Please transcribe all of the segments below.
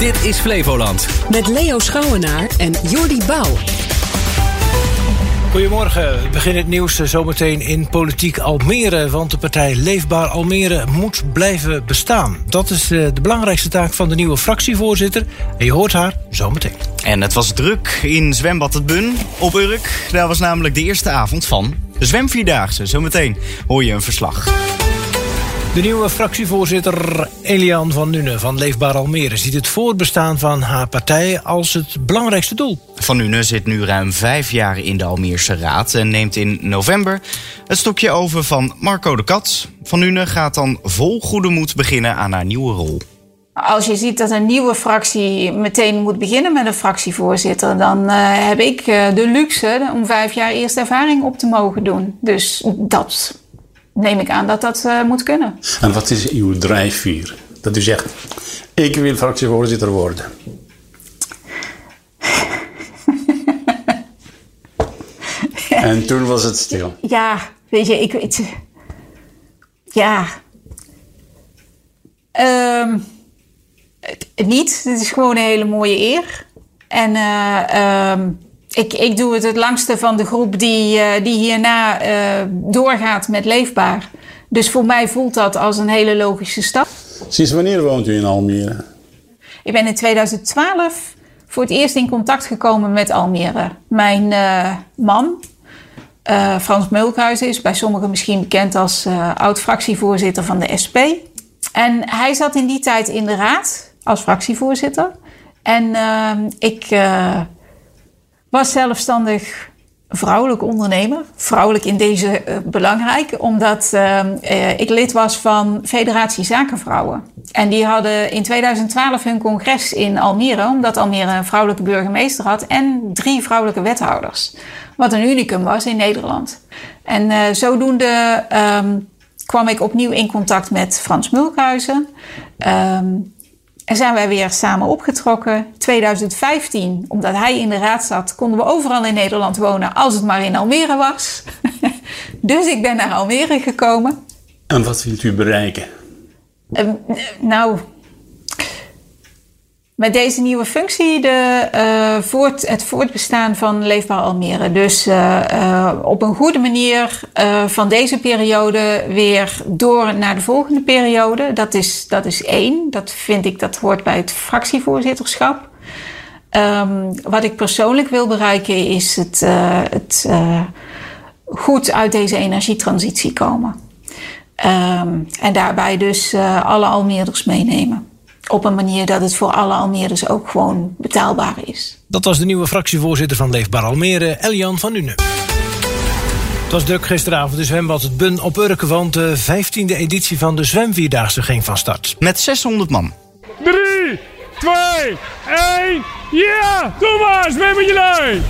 Dit is Flevoland. Met Leo Schouwenaar en Jordi Bouw. Goedemorgen. We beginnen het nieuws zometeen in politiek Almere. Want de partij Leefbaar Almere moet blijven bestaan. Dat is de belangrijkste taak van de nieuwe fractievoorzitter. En je hoort haar zometeen. En het was druk in zwembad Het Bun op Urk. Daar was namelijk de eerste avond van de zwemvierdaagse. Zometeen hoor je een verslag. De nieuwe fractievoorzitter Elian van Nuenen van Leefbaar Almere ziet het voortbestaan van haar partij als het belangrijkste doel. Van Nuenen zit nu ruim vijf jaar in de Almeerse Raad en neemt in november het stokje over van Marco de Kat. Van Nuenen gaat dan vol goede moed beginnen aan haar nieuwe rol. Als je ziet dat een nieuwe fractie meteen moet beginnen met een fractievoorzitter, dan uh, heb ik uh, de luxe om vijf jaar eerst ervaring op te mogen doen. Dus dat neem ik aan dat dat uh, moet kunnen. En wat is uw drijfveer? Dat u zegt, ik wil fractievoorzitter worden. en toen was het stil. Ja, weet je, ik weet. Ja. Um, niet. Het is gewoon een hele mooie eer. En uh, um, ik, ik doe het het langste van de groep die, uh, die hierna uh, doorgaat met leefbaar. Dus voor mij voelt dat als een hele logische stap. Sinds wanneer woont u in Almere? Ik ben in 2012 voor het eerst in contact gekomen met Almere. Mijn uh, man, Frans Meulkhuizen, is bij sommigen misschien bekend als oud-fractievoorzitter van de SP. En hij zat in die tijd in de raad als fractievoorzitter. En ik was zelfstandig vrouwelijk ondernemer. Vrouwelijk in deze uh, belangrijk, omdat uh, uh, ik lid was van Federatie Zakenvrouwen. En die hadden in 2012 hun congres in Almere, omdat Almere een vrouwelijke burgemeester had en drie vrouwelijke wethouders. Wat een unicum was in Nederland. En zodoende um, kwam ik opnieuw in contact met Frans Mulkhuizen. Um, en zijn wij weer samen opgetrokken. 2015, omdat hij in de raad zat, konden we overal in Nederland wonen als het maar in Almere was. dus ik ben naar Almere gekomen. En wat wilt u bereiken? Uh, nou, met deze nieuwe functie de, uh, voort, het voortbestaan van Leefbaar Almere. Dus uh, uh, op een goede manier van deze periode weer door naar de volgende periode. Dat is, dat is één. Dat vind ik, dat hoort bij het fractievoorzitterschap. Um, wat ik persoonlijk wil bereiken is het, het goed uit deze energietransitie komen. Um, en daarbij dus alle Almeerders meenemen op een manier dat het voor alle Almeerders ook gewoon betaalbaar is. Dat was de nieuwe fractievoorzitter van Leefbaar Almere, Elian van Nuenen. Het was druk gisteravond de zwembad Het Bun op Urken, want de 15e editie van de Zwemvierdaagse ging van start. Met 600 man. 3, 2, 1, ja! Doe maar, zwemmen jullie!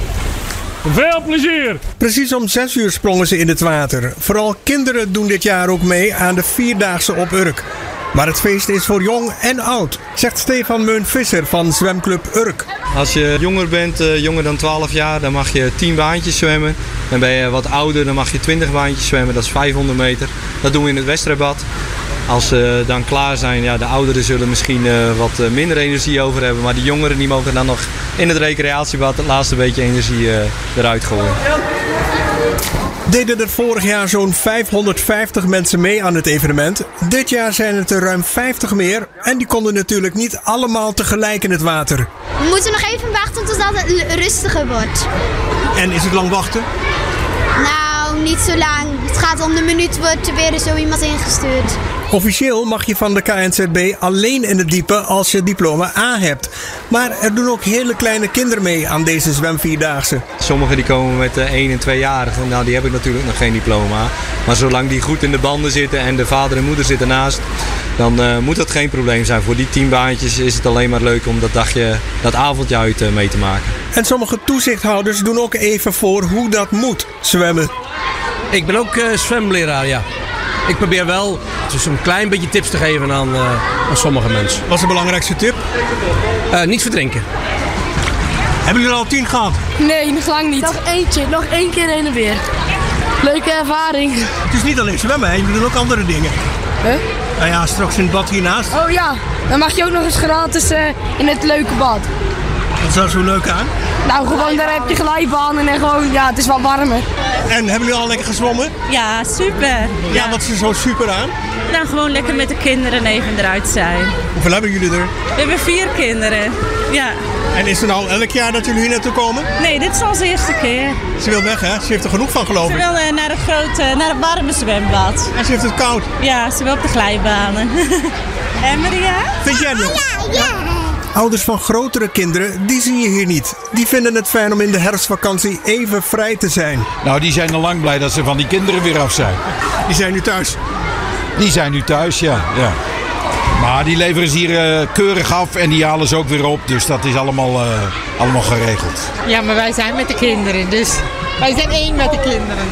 Veel plezier! Precies om 6 uur sprongen ze in het water. Vooral kinderen doen dit jaar ook mee aan de Vierdaagse op Urk. Maar het feest is voor jong en oud, zegt Stefan Meun-Visser van zwemclub Urk. Als je jonger bent, uh, jonger dan 12 jaar, dan mag je 10 baantjes zwemmen. En ben je wat ouder, dan mag je 20 baantjes zwemmen, dat is 500 meter. Dat doen we in het Westrebad. Als ze dan klaar zijn, ja, de ouderen zullen misschien uh, wat minder energie over hebben. Maar die jongeren die mogen dan nog in het recreatiebad het laatste beetje energie eruit gooien deden er vorig jaar zo'n 550 mensen mee aan het evenement. Dit jaar zijn het er ruim 50 meer en die konden natuurlijk niet allemaal tegelijk in het water. We moeten nog even wachten totdat het rustiger wordt. En is het lang wachten? Nou, niet zo lang. Het gaat om de minuut, wordt er weer zo iemand ingestuurd. Officieel mag je van de KNZB alleen in het diepe als je diploma A hebt. Maar er doen ook hele kleine kinderen mee aan deze zwemvierdaagse. Sommigen die komen met 1 en 2-jarigen. Nou, die hebben natuurlijk nog geen diploma. Maar zolang die goed in de banden zitten en de vader en moeder zitten naast, dan uh, moet dat geen probleem zijn. Voor die tien baantjes is het alleen maar leuk om dat dagje, dat avondje uit uh, mee te maken. En sommige toezichthouders doen ook even voor hoe dat moet zwemmen. Ik ben ook uh, zwemleraar, ja. Ik probeer wel dus een klein beetje tips te geven aan, uh, aan sommige mensen. Wat is de belangrijkste tip? Uh, niet verdrinken. Hebben jullie er al tien gehad? Nee, nog lang niet. Nog eentje, nog één keer heen en weer. Leuke ervaring. Het is niet alleen zwemmen, je doet ook andere dingen. Huh? Nou ja, straks in het bad hiernaast. Oh ja, dan mag je ook nog eens gratis eh, in het leuke bad. Wat is daar zo leuk aan? Nou, gewoon daar heb je glijbanen en gewoon, ja, het is wat warmer. En hebben jullie al lekker gezwommen? Ja, super. Ja, wat is er zo super aan? Nou, gewoon lekker met de kinderen even eruit zijn. Hoeveel hebben jullie er? We hebben vier kinderen. Ja. En is het nou elk jaar dat jullie hier naartoe komen? Nee, dit is onze eerste keer. Ze wil weg, hè? Ze heeft er genoeg van, geloof Ze ik. wil eh, naar het grote, naar het warme zwembad. En ze heeft het koud. Ja, ze wil op de glijbanen. en Maria? Vind jij het? Ouders van grotere kinderen, die zie je hier niet. Die vinden het fijn om in de herfstvakantie even vrij te zijn. Nou, die zijn al lang blij dat ze van die kinderen weer af zijn. Die zijn nu thuis? Die zijn nu thuis, ja. ja. Maar die leveren ze hier eh, keurig af en die halen ze ook weer op. Dus dat is allemaal, eh, allemaal geregeld. Ja, maar wij zijn met de kinderen, dus wij zijn één met de kinderen.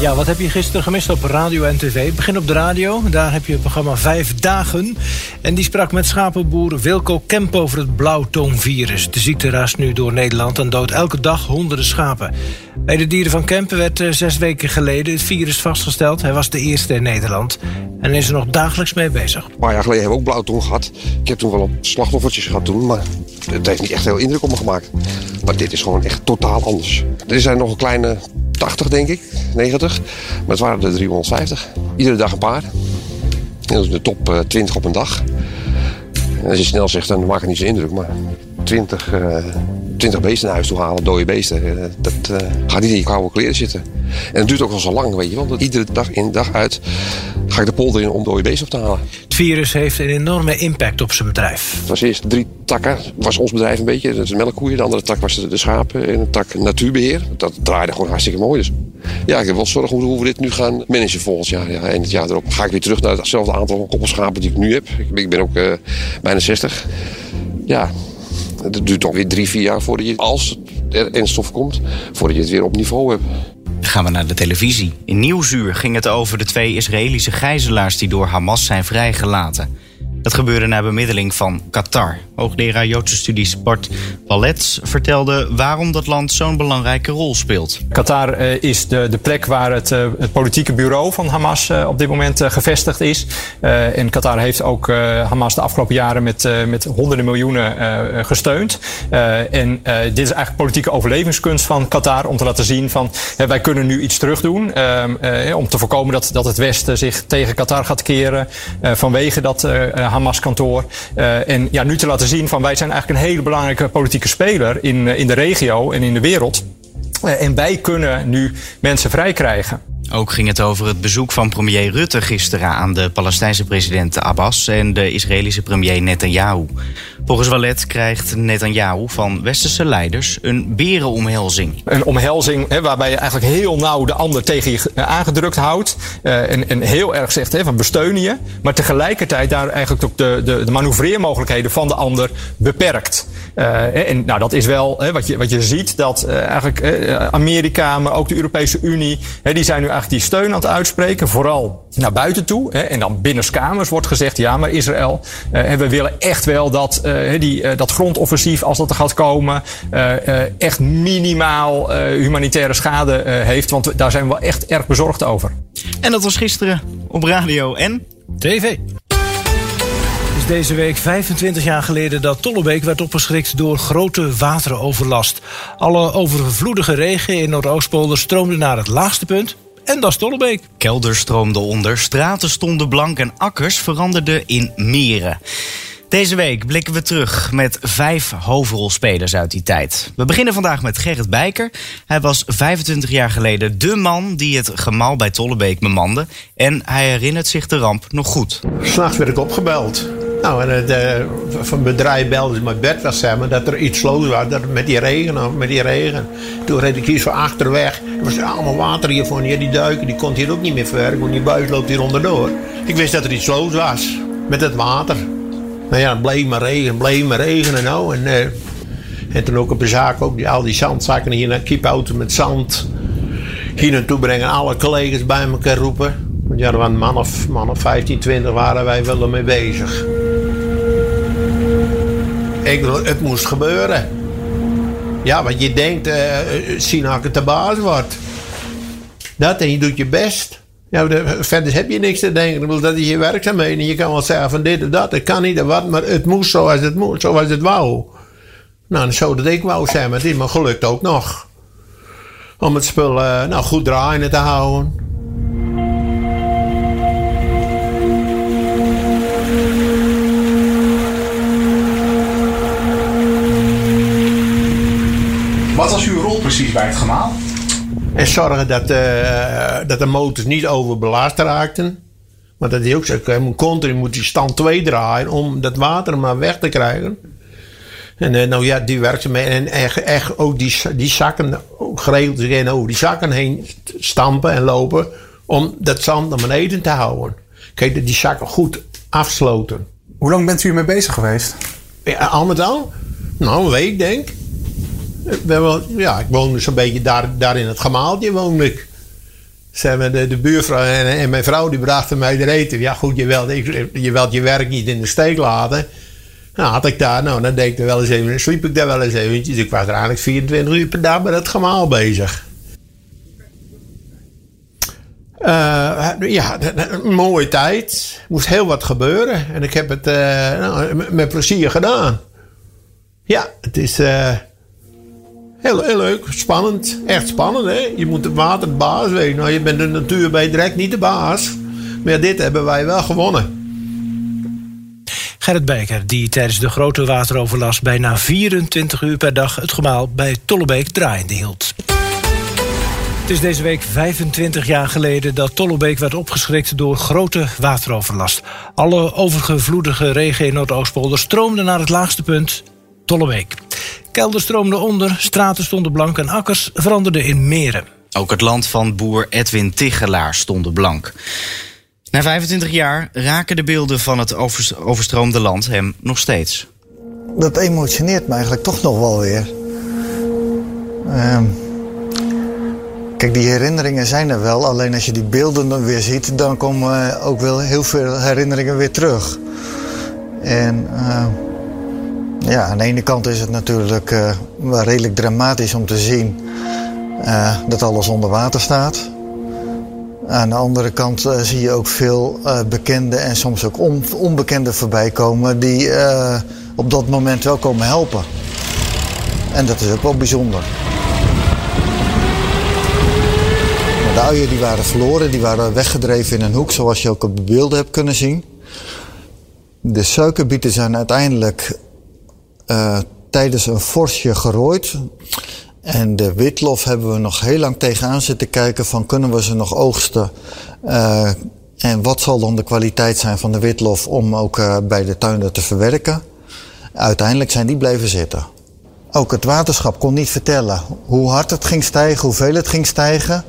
Ja, wat heb je gisteren gemist op radio en tv? Begin op de radio, daar heb je het programma Vijf Dagen. En die sprak met schapenboer Wilco Kemp over het blauwtoonvirus. De ziekte raast nu door Nederland en doodt elke dag honderden schapen. Bij de dieren van Kempen werd eh, zes weken geleden het virus vastgesteld. Hij was de eerste in Nederland en is er nog dagelijks mee bezig. Een paar jaar geleden hebben we ook blauwtong gehad. Ik heb toen wel op slachtoffertjes gehad toen, maar het heeft niet echt heel indruk op me gemaakt. Maar dit is gewoon echt totaal anders. Er zijn nog een kleine 80, denk ik, 90. Maar het waren er 350. Iedere dag een paar. Dat is de top eh, 20 op een dag. En als je snel zegt, dan maakt het niet zo indruk. Maar 20, eh 20 beesten naar huis toe halen, dode beesten, eh, dat eh, gaat niet in je koude kleren zitten. En het duurt ook al zo lang, weet je wel. Iedere dag in, dag uit ga ik de polder in om dode beesten op te halen. Het virus heeft een enorme impact op zijn bedrijf. Het was eerst drie takken, was ons bedrijf een beetje. Dat is de melkkoeien, de andere tak was de, de schapen en een tak natuurbeheer. Dat draaide gewoon hartstikke mooi. Dus ja, ik heb wel zorgen hoe, we dit nu gaan managen volgend jaar. Ja, en het jaar erop ga ik weer terug naar hetzelfde aantal koppelschapen die ik nu heb. Ik ben, ook eh, bijna 60. Ja, het duurt toch weer drie, vier jaar voordat je, als er enstof komt, voordat je het weer op niveau hebt. Gaan we naar de televisie. In Nieuwsuur ging het over de twee Israëlische gijzelaars die door Hamas zijn vrijgelaten. Dat gebeurde na bemiddeling van Qatar. Hoogleraar Joodse studies Bart Wallet vertelde waarom dat land zo'n belangrijke rol speelt. Qatar eh, is de, de plek waar het, eh, het politieke bureau van Hamas eh, op dit moment gevestigd is. En Qatar heeft ook Hamas de afgelopen jaren met, met honderden miljoenen gesteund. En dit is eigenlijk politieke overlevingskunst van Qatar om te laten zien van wij kunnen nu iets terugdoen. ehm, eh, om te voorkomen dat, dat het Westen zich tegen Qatar gaat keren vanwege dat eh, Hamas-kantoor. Eh, en ja, nu te laten zien van wij zijn eigenlijk een hele belangrijke politieke speler in, eh, in de regio en in de wereld. Eh, en wij kunnen nu mensen vrij krijgen. Ook ging het over het bezoek van premier Rutte gisteren aan de Palestijnse president Abbas en de Israëlische premier Netanyahu. Volgens Wallet krijgt Netanyahu van westerse leiders een berenomhelzing. Een omhelzing waarbij je eigenlijk heel nauw de ander tegen je aangedrukt houdt. eh, en, heel erg zegt van besteunen je. Maar tegelijkertijd daar eigenlijk ook de, de, de manoeuvreermogelijkheden van de ander beperkt. Eh, en nou, dat is wel wat, je, wat je ziet. Dat eh, eigenlijk Amerika, maar ook de Europese Unie. Die zijn nu eigenlijk die steun aan het uitspreken. Vooral naar buiten toe. Hè, en dan binnenskamers wordt gezegd. Ja, maar Israël. eh, en we willen echt wel dat, eh, die, eh, dat grondoffensief, als dat er gaat komen. eh, eh, echt minimaal eh, humanitaire schade eh, heeft. Want daar zijn we wel echt erg bezorgd over. En dat was gisteren op radio en TV. Het is deze week 25 jaar geleden dat Tollebeek werd opgeschrikt door grote wateroverlast. Alle overvloedige regen in Noordoostpolder stroomde naar het laagste punt. En dat is Tollebeek. Kelders stroomden onder, straten stonden blank en akkers veranderden in meren. Deze week blikken we terug met vijf hoofdrolspelers uit die tijd. We beginnen vandaag met Gerrit Bijker. Hij was 25 jaar geleden de man die het gemaal bij Tollebeek bemande. En hij herinnert zich de ramp nog goed. S'nachts werd ik opgebeld. Nou, en het, eh, van het bedrijf belde mijn bed was maar, dat er iets los was dat, met die regen. Met die regen. Toen reed ik hier zo achterweg. Er was allemaal water hier voor. Ja, die duiken die kon hier ook niet meer verwerken, want die buis loopt hier onderdoor. Ik wist dat er iets los was met het water. Nou ja, het bleef maar regen, bleef maar regenen nou. En, eh, en toen ook op een zaak, ook die, al die zandzakken hier naar kiepauto met zand. Hier naartoe brengen, alle collega's bij elkaar roepen. Want ja, er waren man of, man of 15, 20 waren wij wel ermee bezig. Ik het moest gebeuren. Ja, want je denkt, eh, zien dat ik het de baas wordt. Dat en je doet je best. Ja, de- verder heb je niks te denken. Dat is je werkzaamheden. Je kan wel zeggen van dit en dat. Het kan niet en wat. Maar het moest zoals het moest. Zoals het wou. Nou, zo dat ik wou zijn. Maar het is me gelukt ook nog. Om het spul eh, nou, goed draaiende te houden. Wat was uw rol precies bij het gemaal? En zorgen dat, eh, dat de motors niet overbelast raakten. Maar dat is ook zo. Je moet continu moet die stand 2 draaien om dat water maar weg te krijgen. En eh, nou ja, die werkzaamheden. En echt, echt ook die, die zakken ook geregeld over die zakken heen stampen en lopen. Om dat zand naar beneden te houden. Kijk, dat die zakken goed afsloten. Hoe lang bent u ermee bezig geweest? Ja, al met al? Nou, een week denk ik. Wel, ja, ik woonde zo'n beetje daar, daar in het gemaaltje woonde ik. Maar, de, de buurvrouw en, en mijn vrouw die brachten mij er eten. Ja goed, je wilt, je wilt je werk niet in de steek laten. Nou, had ik daar, nou, dan deed ik er wel eens even, sliep ik daar wel eens eventjes. Ik was er eigenlijk 24 uur per dag met het gemaal bezig. Eh, ja, een mooie tijd. Moest heel wat gebeuren. En ik heb het eh, nou, met plezier gedaan. Ja, het is eh, heel, heel leuk. Spannend. Echt spannend, hè? Je moet het water de baas weten. Nou, je bent de natuur bij direct niet de baas. Maar dit hebben wij wel gewonnen. Gerrit Bijker, die tijdens de grote wateroverlast bijna 24 uur per dag het gemaal bij Tollebeek draaiende hield. Het is deze week 25 jaar geleden dat Tollebeek werd opgeschrikt door grote wateroverlast. Alle overgevloedige regen in Noordoostpolder stroomden naar het laagste punt, Tollebeek. Kelder stroomde onder, straten stonden blank en akkers veranderden in meren. Ook het land van boer Edwin Tichelaar stond blank. Na 25 jaar raken de beelden van het overs- overstroomde land hem nog steeds. dat emotioneert me eigenlijk toch nog wel weer. Ehm, kijk, die herinneringen zijn er wel. Alleen als je die beelden dan weer ziet, dan komen ook wel heel veel herinneringen weer terug. En ehm, ja, aan de ene kant is het natuurlijk eh, redelijk dramatisch om te zien eh, dat alles onder water staat. Aan de andere kant eh, zie je ook veel bekende en soms ook on- onbekende voorbij komen die op dat moment wel komen helpen. En dat is ook wel bijzonder. De uien die waren verloren, die waren weggedreven in een hoek, zoals je ook op de beelden hebt kunnen zien. De suikerbieten zijn uiteindelijk eh, tijdens een vorstje gerooid. En de witlof hebben we nog heel lang tegenaan zitten kijken van kunnen we ze nog oogsten? Eh, en wat zal dan de kwaliteit zijn van de witlof om ook eh, bij de tuinder te verwerken? Uiteindelijk zijn die blijven zitten. Ook het waterschap kon niet vertellen hoe hard het ging stijgen, hoeveel het ging stijgen.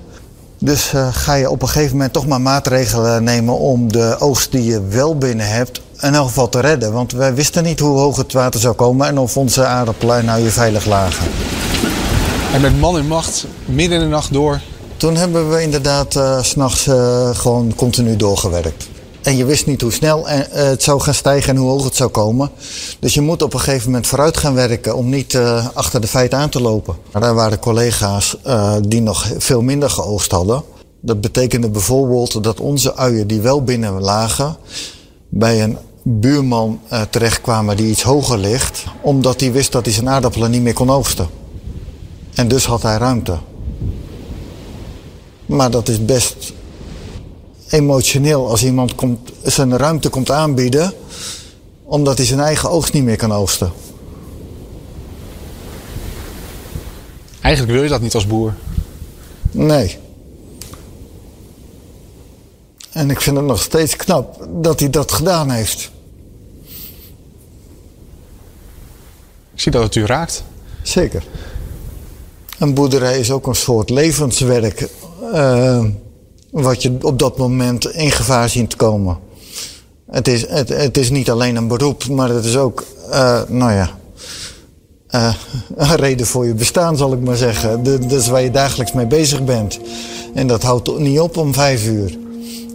Dus ga je op een gegeven moment toch maar maatregelen nemen om de oogst die je wel binnen hebt in elk geval te redden. Want wij wisten niet hoe hoog het water zou komen en of onze aardappelen nou weer veilig lagen. En met man en macht, midden in de nacht door. Toen hebben we inderdaad eh, s s'nachts eh, gewoon continu doorgewerkt. En je wist niet hoe snel eh, het zou gaan stijgen en hoe hoog het zou komen. Dus je moet op een gegeven moment vooruit gaan werken om niet eh, achter de feiten aan te lopen. Maar daar waren collega's eh, die nog veel minder geoogst hadden. Dat betekende bijvoorbeeld dat onze uien die wel binnen lagen, bij een buurman eh, terechtkwamen die iets hoger ligt, omdat hij wist dat hij zijn aardappelen niet meer kon oogsten. En dus had hij ruimte. Maar dat is best emotioneel als iemand komt, zijn ruimte komt aanbieden omdat hij zijn eigen oogst niet meer kan oogsten. Eigenlijk wil je dat niet als boer. Nee. En ik vind het nog steeds knap dat hij dat gedaan heeft. Ik zie dat het u raakt. Zeker. Een boerderij is ook een soort levenswerk. eh, wat je op dat moment in gevaar ziet komen. Het is, het, het is niet alleen een beroep, maar het is ook, eh, nou ja, eh, een reden voor je bestaan, zal ik maar zeggen. Dat is waar je dagelijks mee bezig bent. En dat houdt niet op om vijf uur.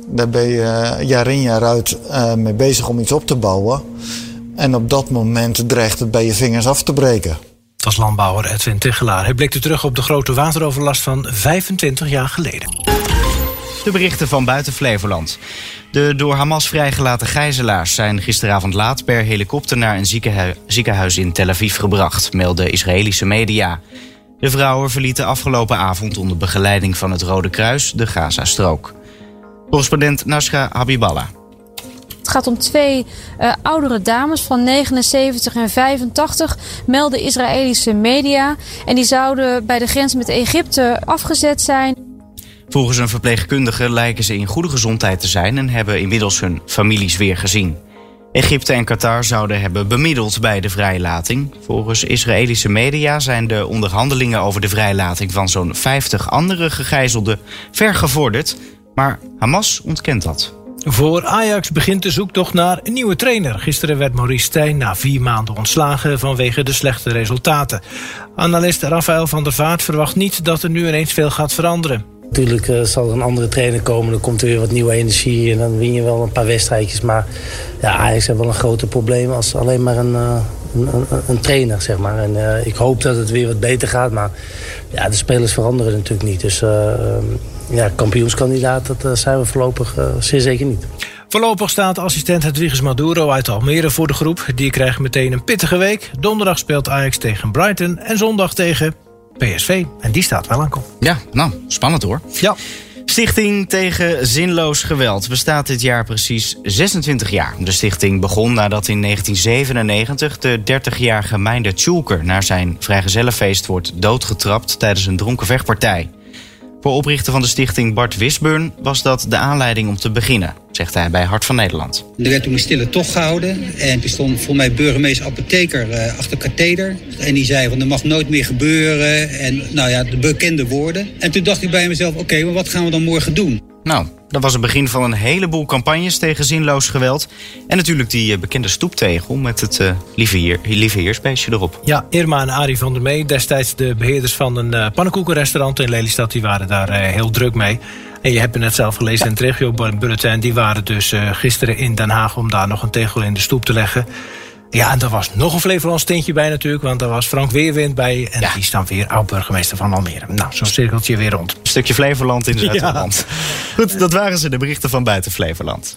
Daar ben je jaar in jaar uit mee bezig om iets op te bouwen. En op dat moment dreigt het bij je vingers af te breken. Het was landbouwer Edwin Tichelaar. Hij blikte terug op de grote wateroverlast van 25 jaar geleden. de berichten van buiten Flevoland. De door Hamas vrijgelaten gijzelaars zijn gisteravond laat per helikopter naar een ziekenhu- ziekenhuis in Tel Aviv gebracht, melden Israëlische media. De vrouwen verlieten afgelopen avond onder begeleiding van het Rode Kruis de Gazastrook. Correspondent Nasra Habiballah. Het gaat om twee eh, oudere dames van 79 en 85, melden Israëlische media. En die zouden bij de grens met Egypte afgezet zijn. Volgens een verpleegkundige lijken ze in goede gezondheid te zijn en hebben inmiddels hun families weer gezien. Egypte en Qatar zouden hebben bemiddeld bij de vrijlating. Volgens Israëlische media zijn de onderhandelingen over de vrijlating van zo'n 50 andere gegijzelden ver gevorderd, maar Hamas ontkent dat. Voor Ajax begint de zoektocht naar een nieuwe trainer. Gisteren werd Maurice Stijn na vier maanden ontslagen vanwege de slechte resultaten. Analist Rafael van der Vaart verwacht niet dat er nu ineens veel gaat veranderen. Natuurlijk eh, zal er een andere trainer komen, dan komt er weer wat nieuwe energie en dan win je wel een paar wedstrijdjes. Maar ja, Ajax heeft wel een groter probleem als alleen maar een, eh, een, een, trainer, zeg maar. En eh, ik hoop dat het weer wat beter gaat, maar ja, de spelers veranderen natuurlijk niet. Dus eh, ehm, ja, kampioenskandidaat, dat eh, zijn we voorlopig eh, zeer zeker niet. Voorlopig staat assistent Hedwiges Maduro uit Almere voor de groep. Die krijgt meteen een pittige week. Donderdag speelt Ajax tegen Brighton en zondag tegen PSV. En die staat wel aan kop. Ja, nou, spannend hoor. Ja. Stichting tegen zinloos geweld bestaat dit jaar precies 26 jaar. De stichting begon nadat in 1997 de 30-jarige Meinder Tjulker... naar zijn vrijgezellenfeest wordt doodgetrapt tijdens een dronken vechtpartij. Voor oprichter van de stichting Bart Wisburn was dat de aanleiding om te beginnen, zegt hij bij Hart van Nederland. Er werd toen een stille tocht gehouden. En toen stond voor mij burgemeester apotheker eh, achter katheder. En die zei van er mag nooit meer gebeuren. En nou ja, de bekende woorden. En toen dacht ik bij mezelf, oké, maar wat gaan we dan morgen doen? Nou, dat was het begin van een heleboel campagnes tegen zinloos geweld. En natuurlijk die eh, bekende stoeptegel met het eh, lieve, heer, lieve erop. Ja, Irma en Arie van der Mee, destijds de beheerders van een eh, pannenkoekenrestaurant in Lelystad, die waren daar heel druk mee. En je hebt het net zelf gelezen in het regio bulletin, die waren dus gisteren in Den Haag om daar nog een tegel in de stoep te leggen. Ja, en er was nog een Flevolands tintje bij natuurlijk, want daar was Frank Weerwind bij. En die is dan weer oud-burgemeester van Almere. Nou, zo'n cirkeltje weer rond. Een stukje Flevoland in Zuid-Holland. Goed, dat waren ze, de berichten van buiten Flevoland.